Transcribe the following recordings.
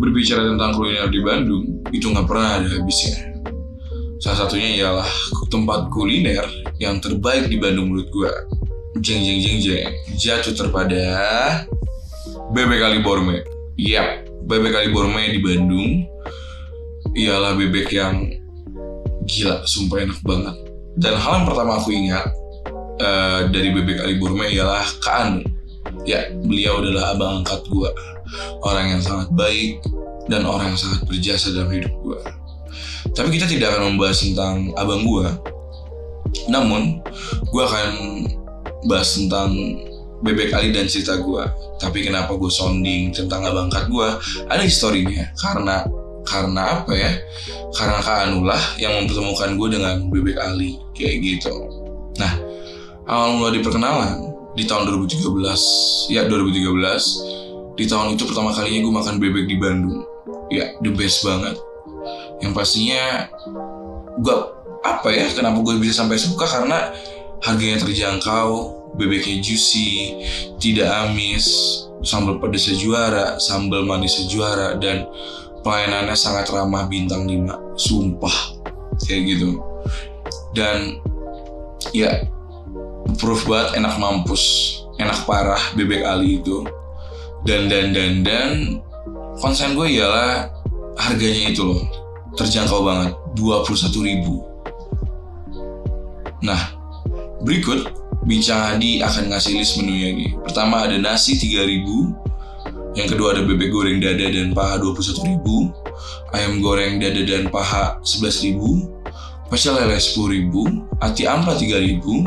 berbicara tentang kuliner di Bandung itu nggak pernah ada habisnya. Salah satunya ialah tempat kuliner yang terbaik di Bandung menurut gue. Jeng jeng jeng jeng jatuh terpada bebek kali borme. Yap, bebek kali borme di Bandung ialah bebek yang gila, sumpah enak banget. Dan hal yang pertama aku ingat uh, dari bebek kali borme ialah Kak Anu. Ya, beliau adalah abang angkat gue orang yang sangat baik dan orang yang sangat berjasa dalam hidup gue. Tapi kita tidak akan membahas tentang abang gue. Namun, gue akan bahas tentang bebek Ali dan cerita gue. Tapi kenapa gue sounding tentang abang angkat gue? Ada historinya. Karena karena apa ya? Karena Kak Anulah yang mempertemukan gue dengan bebek Ali kayak gitu. Nah, awal mula di perkenalan di tahun 2013, ya 2013 di tahun itu pertama kalinya gue makan bebek di Bandung. Ya the best banget. Yang pastinya gue apa ya kenapa gue bisa sampai suka? Karena harganya terjangkau bebeknya juicy tidak amis sambal pedasnya juara sambal manisnya juara dan pelayanannya sangat ramah bintang 5 sumpah. Kayak gitu. Dan ya proof banget enak mampus enak parah bebek Ali itu. Dan dan dan dan konsen gue ialah harganya itu loh terjangkau banget 21 ribu. Nah berikut Bincang Adi akan ngasih list menunya nih pertama ada nasi 3 ribu yang kedua ada bebek goreng dada dan paha 21 ribu ayam goreng dada dan paha 11 ribu pecel lele 10 ribu ati ampa 3 ribu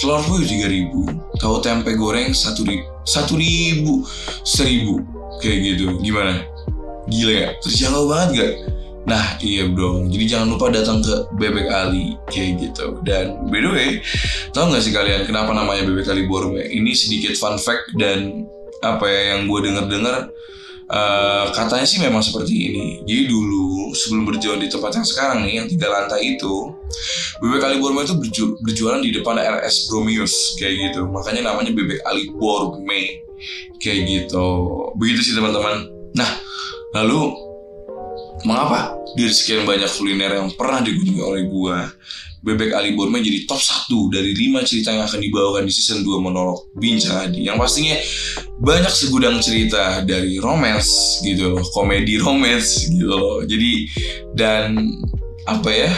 telur puyuh 3 ribu tahu tempe goreng 1 ribu satu ribu seribu. Kayak gitu. Gimana? Gila ya? Terjangkau banget gak Nah iya bro, jadi jangan lupa datang ke Bebek Ali. Kayak gitu. Dan by the way, tau gak sih kalian kenapa namanya Bebek Ali Borme? Ini sedikit fun fact dan apa ya yang gue denger-dengar uh, katanya sih memang seperti ini. Jadi dulu sebelum berjualan di tempat yang sekarang nih yang tiga lantai itu, Bebek Ali Borme itu berju berjualan di depan RS Bromius kayak gitu. Makanya namanya Bebek Ali Borme kayak gitu. Begitu sih teman-teman. Nah, lalu mengapa dari sekian banyak kuliner yang pernah dikunjungi oleh gua Bebek Ali Borme jadi top 1 dari 5 cerita yang akan dibawakan di season 2 monolog Bincang Adi yang pastinya banyak segudang cerita dari romance gitu loh komedi romance gitu. Loh jadi dan apa ya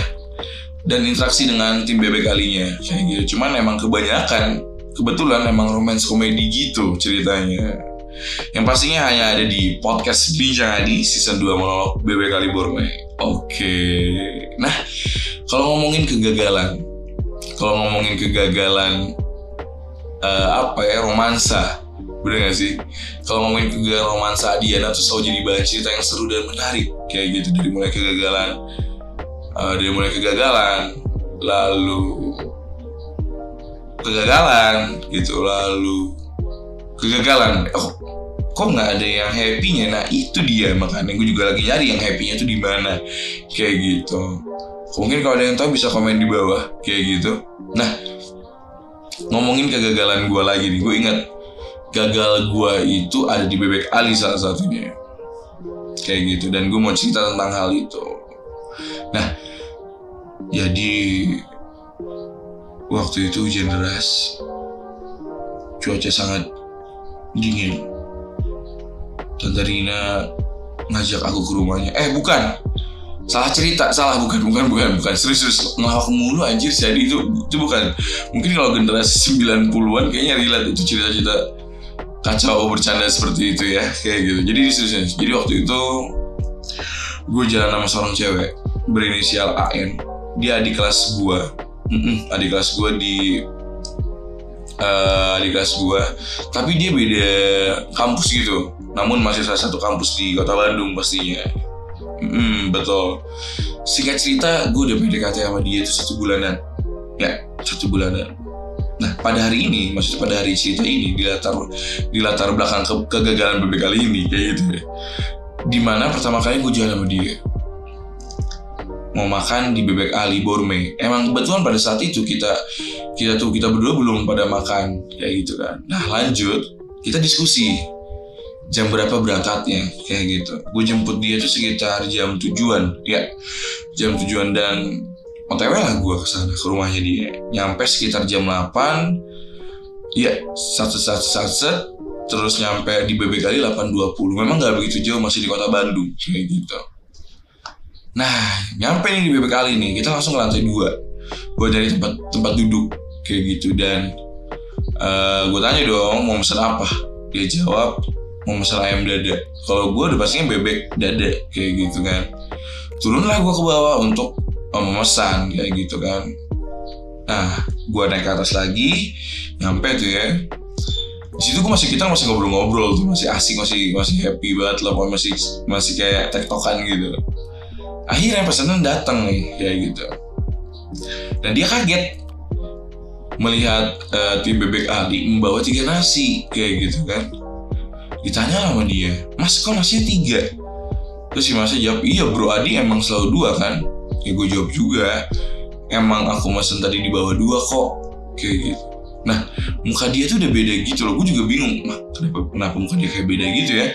dan interaksi dengan tim bebek kalinya kayak gitu. Cuman emang kebanyakan kebetulan emang romance komedi gitu ceritanya. Yang pastinya hanya ada di podcast Bincang Adi season 2 monolog bebek kali Borme. Oke. Nah kalau ngomongin kegagalan kalau ngomongin kegagalan uh, apa ya romansa bener gak sih? Kalau ngomongin kegagalan romansa Adiana tuh selalu jadi bahan cerita yang seru dan menarik. Kayak gitu dari mulai kegagalan uh, dari mulai kegagalan lalu kegagalan gitu lalu kegagalan. Oh, kok nggak ada yang happynya? Nah itu dia makanya. Gue juga lagi nyari yang happynya tuh di mana. Kayak gitu. Mungkin kalau ada yang tahu bisa komen di bawah. Kayak gitu. Nah, ngomongin kegagalan gue lagi nih, gue ingat gagal gue itu ada di bebek Ali salah satunya. Kayak gitu dan gue mau cerita tentang hal itu. Nah, jadi waktu itu hujan deras, cuaca sangat dingin. Tante Rina ngajak aku ke rumahnya. Eh bukan, salah cerita salah bukan bukan bukan bukan serius serius ngelawak mulu anjir jadi itu itu bukan mungkin kalau generasi 90-an kayaknya relate itu cerita-cerita kacau bercanda seperti itu ya kayak gitu jadi serius jadi waktu itu gue jalan sama seorang cewek berinisial AN dia adik kelas gue mm -mm, adik kelas gue di uh, adik kelas gue tapi dia beda kampus gitu namun masih salah satu kampus di kota Bandung pastinya Hmm, betul. Singkat cerita, gue udah PDKT sama dia itu satu bulanan. Ya, satu bulanan. Nah, pada hari ini, maksudnya pada hari cerita ini, di latar, di latar belakang ke, kegagalan bebek kali ini, kayak gitu ya. Di mana pertama kali gue jalan sama dia. Mau makan di Bebek Ali Borme. Emang kebetulan pada saat itu kita kita tuh kita berdua belum pada makan kayak gitu kan. Nah lanjut kita diskusi jam berapa berangkatnya kayak gitu gue jemput dia tuh sekitar jam tujuan ya jam tujuan dan otw lah gue ke sana ke rumahnya dia. Nyampe sekitar jam 8 ya satu satu satu terus nyampe di BB kali 8.20 memang nggak begitu jauh masih di kota Bandung kayak gitu. Nah nyampe nih di BB kali nih kita langsung ke lantai dua. Gue dari tempat tempat duduk kayak gitu. Dan uh, gue tanya dong mau pesan apa? Dia jawab mau pesan ayam dada. Kalau gue udah pastinya bebek dada kayak gitu kan. Turunlah gue ke bawah untuk memesan kayak gitu kan. Nah gue naik ke atas lagi nyampe tuh ya. Di situ gue masih kita masih ngobrol-ngobrol tuh masih asik masih masih happy banget lah masih masih kayak tektokan gitu. Akhirnya pesanan datang nih kayak gitu. Dan dia kaget melihat uh, tim bebek Ali membawa tiga nasi kayak gitu kan. Ditanya sama dia mas kok nasinya tiga? Terus si masnya jawab iya bro Adi emang selalu dua kan ya gue jawab juga. Emang aku mesen tadi di bawah dua kok. Kayak gitu. Nah muka dia tuh udah beda gitu loh. Gue juga bingung nah, kenapa kenapa muka dia kayak beda gitu ya?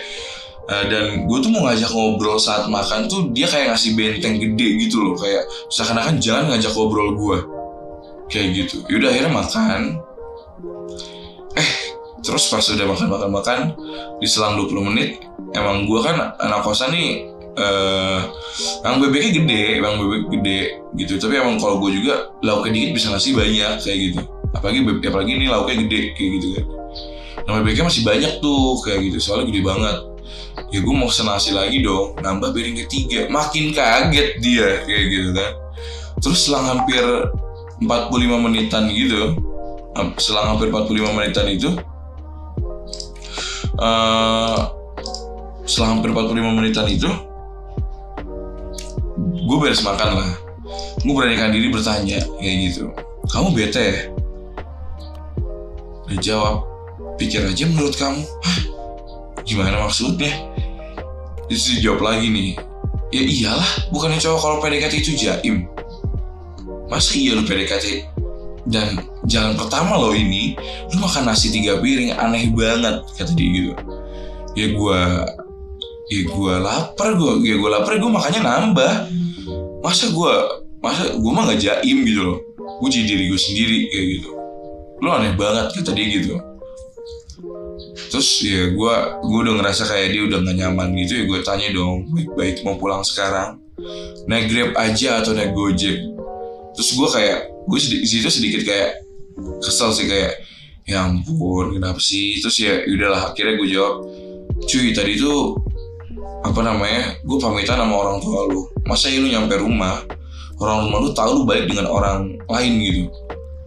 Uh, dan gue tuh mau ngajak ngobrol saat makan tuh dia kayak ngasih benteng gede gitu loh. Kayak seakan-akan jangan ngajak ngobrol gue kayak gitu. Yaudah akhirnya makan. Eh terus pas udah makan makan makan di selang 20 menit emang gue kan anak kosan nih uh, emang bebeknya gede emang bebek gede gitu. Tapi emang kalau gue juga lauknya dikit bisa ngasih banyak kayak gitu. Apalagi bebek apalagi ini lauknya gede kayak gitu kan. Nah bebeknya masih banyak tuh kayak gitu. Soalnya gede banget. Ya gue mau pesen nasi lagi dong nambah piring ketiga. Makin kaget dia kayak gitu kan. Terus selang hampir 45 menitan gitu selang hampir 45 menitan itu uh, selang hampir 45 menitan itu gue beres makan lah. Gue beranikan diri bertanya kayak gitu. Kamu bete ya? Dia jawab pikir aja menurut kamu. Hah, gimana maksudnya? Itu dijawab lagi nih ya iyalah bukannya cowok kalau PDKT itu jaim. Masa iya lu PDKT. Dan jalan pertama lo ini lu makan nasi tiga piring aneh banget kata dia gitu. Ya gue ya gue lapar gue ya gue lapar gue makannya nambah masa gue masa gue mah gak jaim gitu loh. Gue jadi diri gue sendiri kayak gitu. Lu aneh banget kata dia gitu. Terus ya gue gue udah ngerasa kayak dia udah gak nyaman gitu ya gue tanya dong baik-baik mau pulang sekarang? Naik grab aja atau naik gojek? Terus gue kayak gue di situ sedikit kayak kesel sih kayak ya ampun kenapa sih? Terus ya udahlah akhirnya gue jawab cuy tadi itu apa namanya? Gue pamitan sama orang tua lu. Masa ya lu nyampe rumah orang rumah lu tahu lu balik dengan orang lain gitu.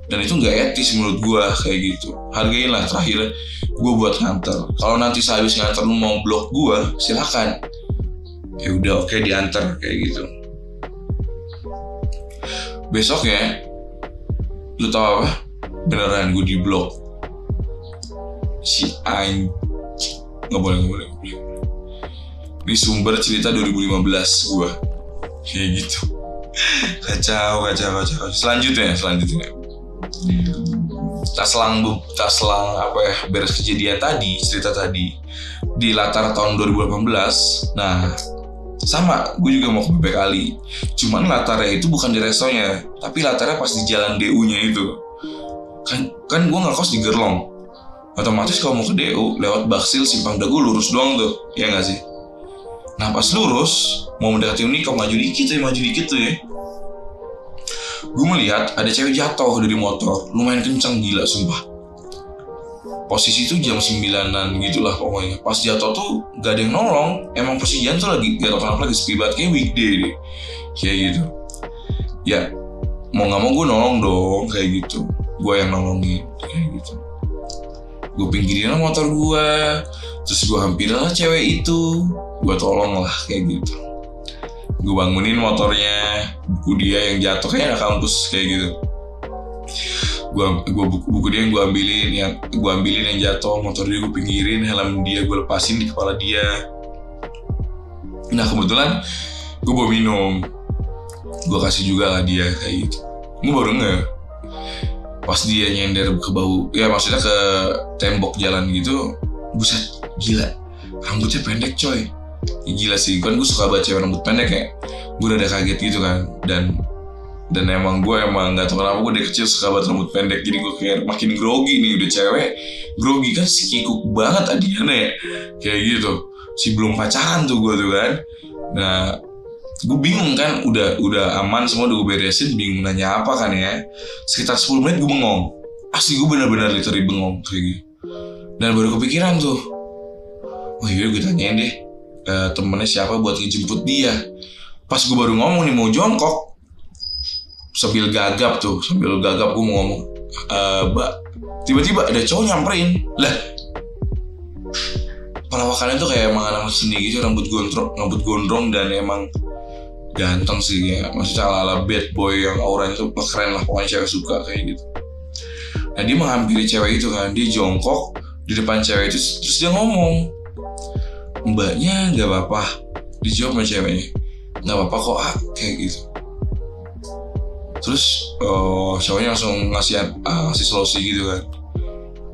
Dan itu nggak etis menurut gue kayak gitu. Hargain lah terakhir gue buat nganter. Kalau nanti sehabis nganter lu mau blok gue silakan. Ya udah oke okay, diantar kayak gitu. Besok ya lu tau apa? Beneran gue di blok. Si anj nggak boleh nggak boleh ini sumber cerita 2015 gue kayak gitu. Kacau kacau kacau. Selanjutnya selanjutnya. Tas selang tas selang apa ya beres kejadian tadi cerita tadi di latar tahun 2018 nah sama gue juga mau ke bebek Ali. Cuman latarnya itu bukan di restonya tapi latarnya pas di jalan DU nya itu. Kan kan gue nggak kos di Gerlong. Otomatis kalau mau ke DU lewat Baksil Simpang Dagu lurus doang tuh. Ya nggak sih nah pas lurus mau mendekati Unikop maju dikit ya maju dikit tuh ya. Gue melihat ada cewek jatuh dari motor lumayan kencang gila sumpah. Posisi itu jam sembilanan gitulah pokoknya. Pas jatuh tuh gak ada yang nolong emang posisi tuh lagi gak tau kenapa lagi sepi banget kayak weekday deh. Kayak gitu. Ya mau nggak mau gue nolong dong kayak gitu. Gue yang nolongin kayak gitu gue pinggirin motor gue terus gue hampirin lah cewek itu. Gue tolong lah kayak gitu. Gue bangunin motornya buku dia yang jatuh kayak anak kampus kayak gitu. Gua gua buku, buku dia yang gua ambilin yang gua ambilin yang jatuh motor dia gua pinggirin helm dia gua lepasin di kepala dia. Nah kebetulan gua bawa minum. Gua kasih juga lah dia kayak gitu. Gua baru nge pas dia nyender ke bau ya maksudnya ke tembok jalan gitu buset gila. Rambutnya pendek coy. Ya, gila sih kan gue suka baca rambut pendek kayak gue udah kaget gitu kan. Dan dan emang gue emang nggak tahu kenapa gue dari kecil suka banget rambut pendek. Jadi gue kayak makin grogi nih udah cewek grogi kan si kikuk banget Adiana ya kayak gitu. Si belum pacaran tuh gue tuh kan. Nah gue bingung kan udah udah aman semua udah gue beresin bingung nanya apa kan ya. Sekitar 10 menit gue bengong. Asli gue benar-benar literally bengong kayak gitu dan baru kepikiran tuh. Oh iya gue tanyain deh uh, temennya siapa buat ngejemput dia. Pas gue baru ngomong nih mau jongkok. Sambil gagap tuh sambil gagap gue mau ngomong uh, mbak tiba-tiba ada cowok nyamperin. Lah. Perawakannya tuh kayak emang anak seni gitu rambut gondrong rambut gondrong dan emang ganteng sih ya maksudnya ala ala bad boy yang auranya tuh keren lah pokoknya cewek suka kayak gitu. Nah dia menghampiri cewek itu kan dia jongkok di depan cewek itu terus dia ngomong mbaknya nggak apa-apa dijawab sama ceweknya nggak apa-apa kok ah kayak gitu. Terus uh, cowoknya langsung ngasih uh, ngasih solusi gitu kan.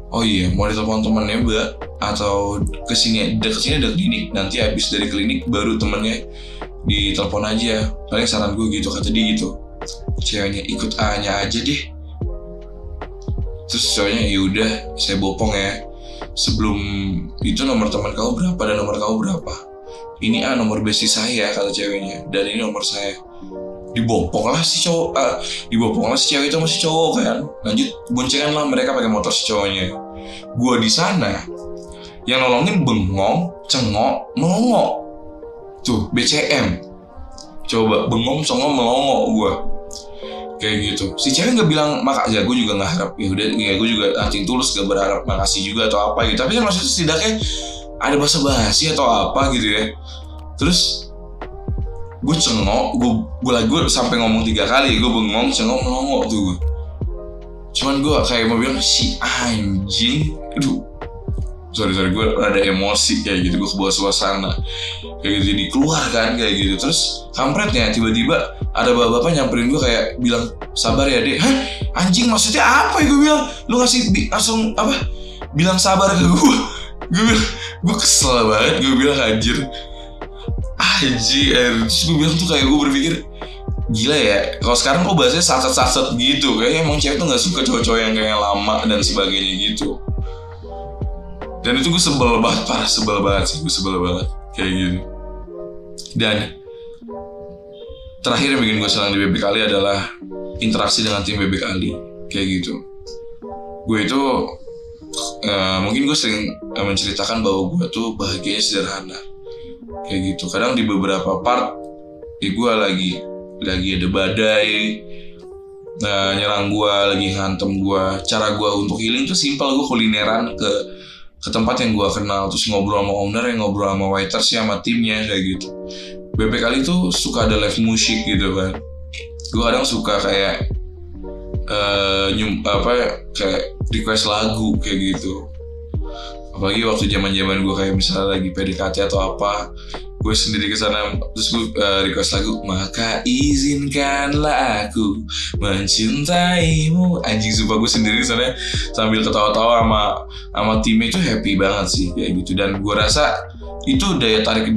Oh iya mau ditelepon temennya mbak atau ke sini deket sini ada klinik. Nanti habis dari klinik baru temennya ditelepon aja. Paling saran gue gitu kata dia gitu. Ceweknya ikut A nya aja deh. Terus cowoknya yaudah saya bopong ya. Sebelum itu nomor teman kamu berapa dan nomor kamu berapa? Ini A nomor besi saya kata ceweknya. Dan ini nomor saya. Dibopong lah si cowok uh, dibopong lah si cewek itu masih cowok kan. Lanjut boncengan lah mereka pakai motor si cowoknya. Gua di sana. Yang nolongin bengong cengok melongo tuh BCM coba bengong cengok melongo gua. Kayak gitu. Si cewek nggak bilang makasih gue juga nggak harap. Ya udah ya gue juga anjing tulus gak berharap makasih juga atau apa gitu. Tapi kan maksudnya setidaknya ada bahasa basi atau apa gitu ya. Terus gue cengok gue gue lagi gue sampai ngomong tiga kali gue bengong cengok melongo tuh gue cuman gue kayak mau bilang si anjing aduh sorry sorry gue ada emosi kayak gitu gue kebawa suasana. Kayak gitu jadi keluar kan kayak gitu. Terus kampretnya tiba-tiba ada bapak-bapak nyamperin gue kayak bilang sabar ya dek. Hah? Anjing maksudnya apa ya? Gue bilang lu ngasih langsung apa? Bilang sabar ke gue gue bilang gue kesel banget. Gue bilang anjir. Aji, terus gue bilang tuh kayak gue berpikir gila ya kalau sekarang kok bahasanya saset-saset gitu. Kayak emang cewek tuh nggak suka cowok-cowok yang kayak lama dan sebagainya gitu dan itu gue sebel banget parah sebel banget sih gue sebel banget. Kayak gitu dan terakhir yang bikin gue senang di BB Kali adalah interaksi dengan tim BB Kali. Kayak gitu. Gue itu uh, mungkin gue sering uh, menceritakan bahwa gue tuh bahagianya sederhana. Kayak gitu. Kadang di beberapa part ya gue lagi lagi ada badai nah, nyerang gue lagi ngantem gue cara gue untuk healing tuh simpel. Gue kulineran ke ke tempat yang gue kenal terus ngobrol sama owner yang ngobrol sama waiters ya sama timnya kayak gitu. BB kali tuh suka ada live musik gitu kan gue kadang suka kayak uh, nyum apa kayak request lagu kayak gitu. Apalagi waktu zaman zaman gue kayak misalnya lagi PDKT atau apa gue sendiri ke sana terus gue uh, request lagu maka izinkanlah aku mencintaimu. Anjing sumpah gue sendiri sana sambil ketawa-tawa sama sama timnya itu happy banget sih kayak gitu. Dan gue rasa itu daya tarik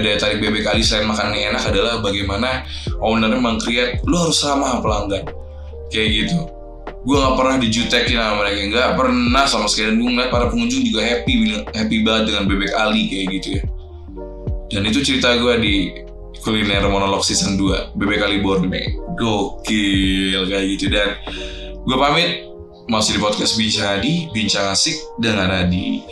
daya tarik BB kali selain makanan enak adalah bagaimana ownernya mengkreat lu harus ramah pelanggan. Kayak gitu. Gue nggak pernah dijutekin sama mereka nggak pernah sama sekali. Gue ngeliat para pengunjung juga happy happy banget dengan bebek Ali kayak gitu ya dan itu cerita gue di kuliner monolog season 2 Bebek Kali Borne Gokil kayak gitu. Dan gue pamit. Masih di podcast Bincang Adi Bincang Asik dengan Adi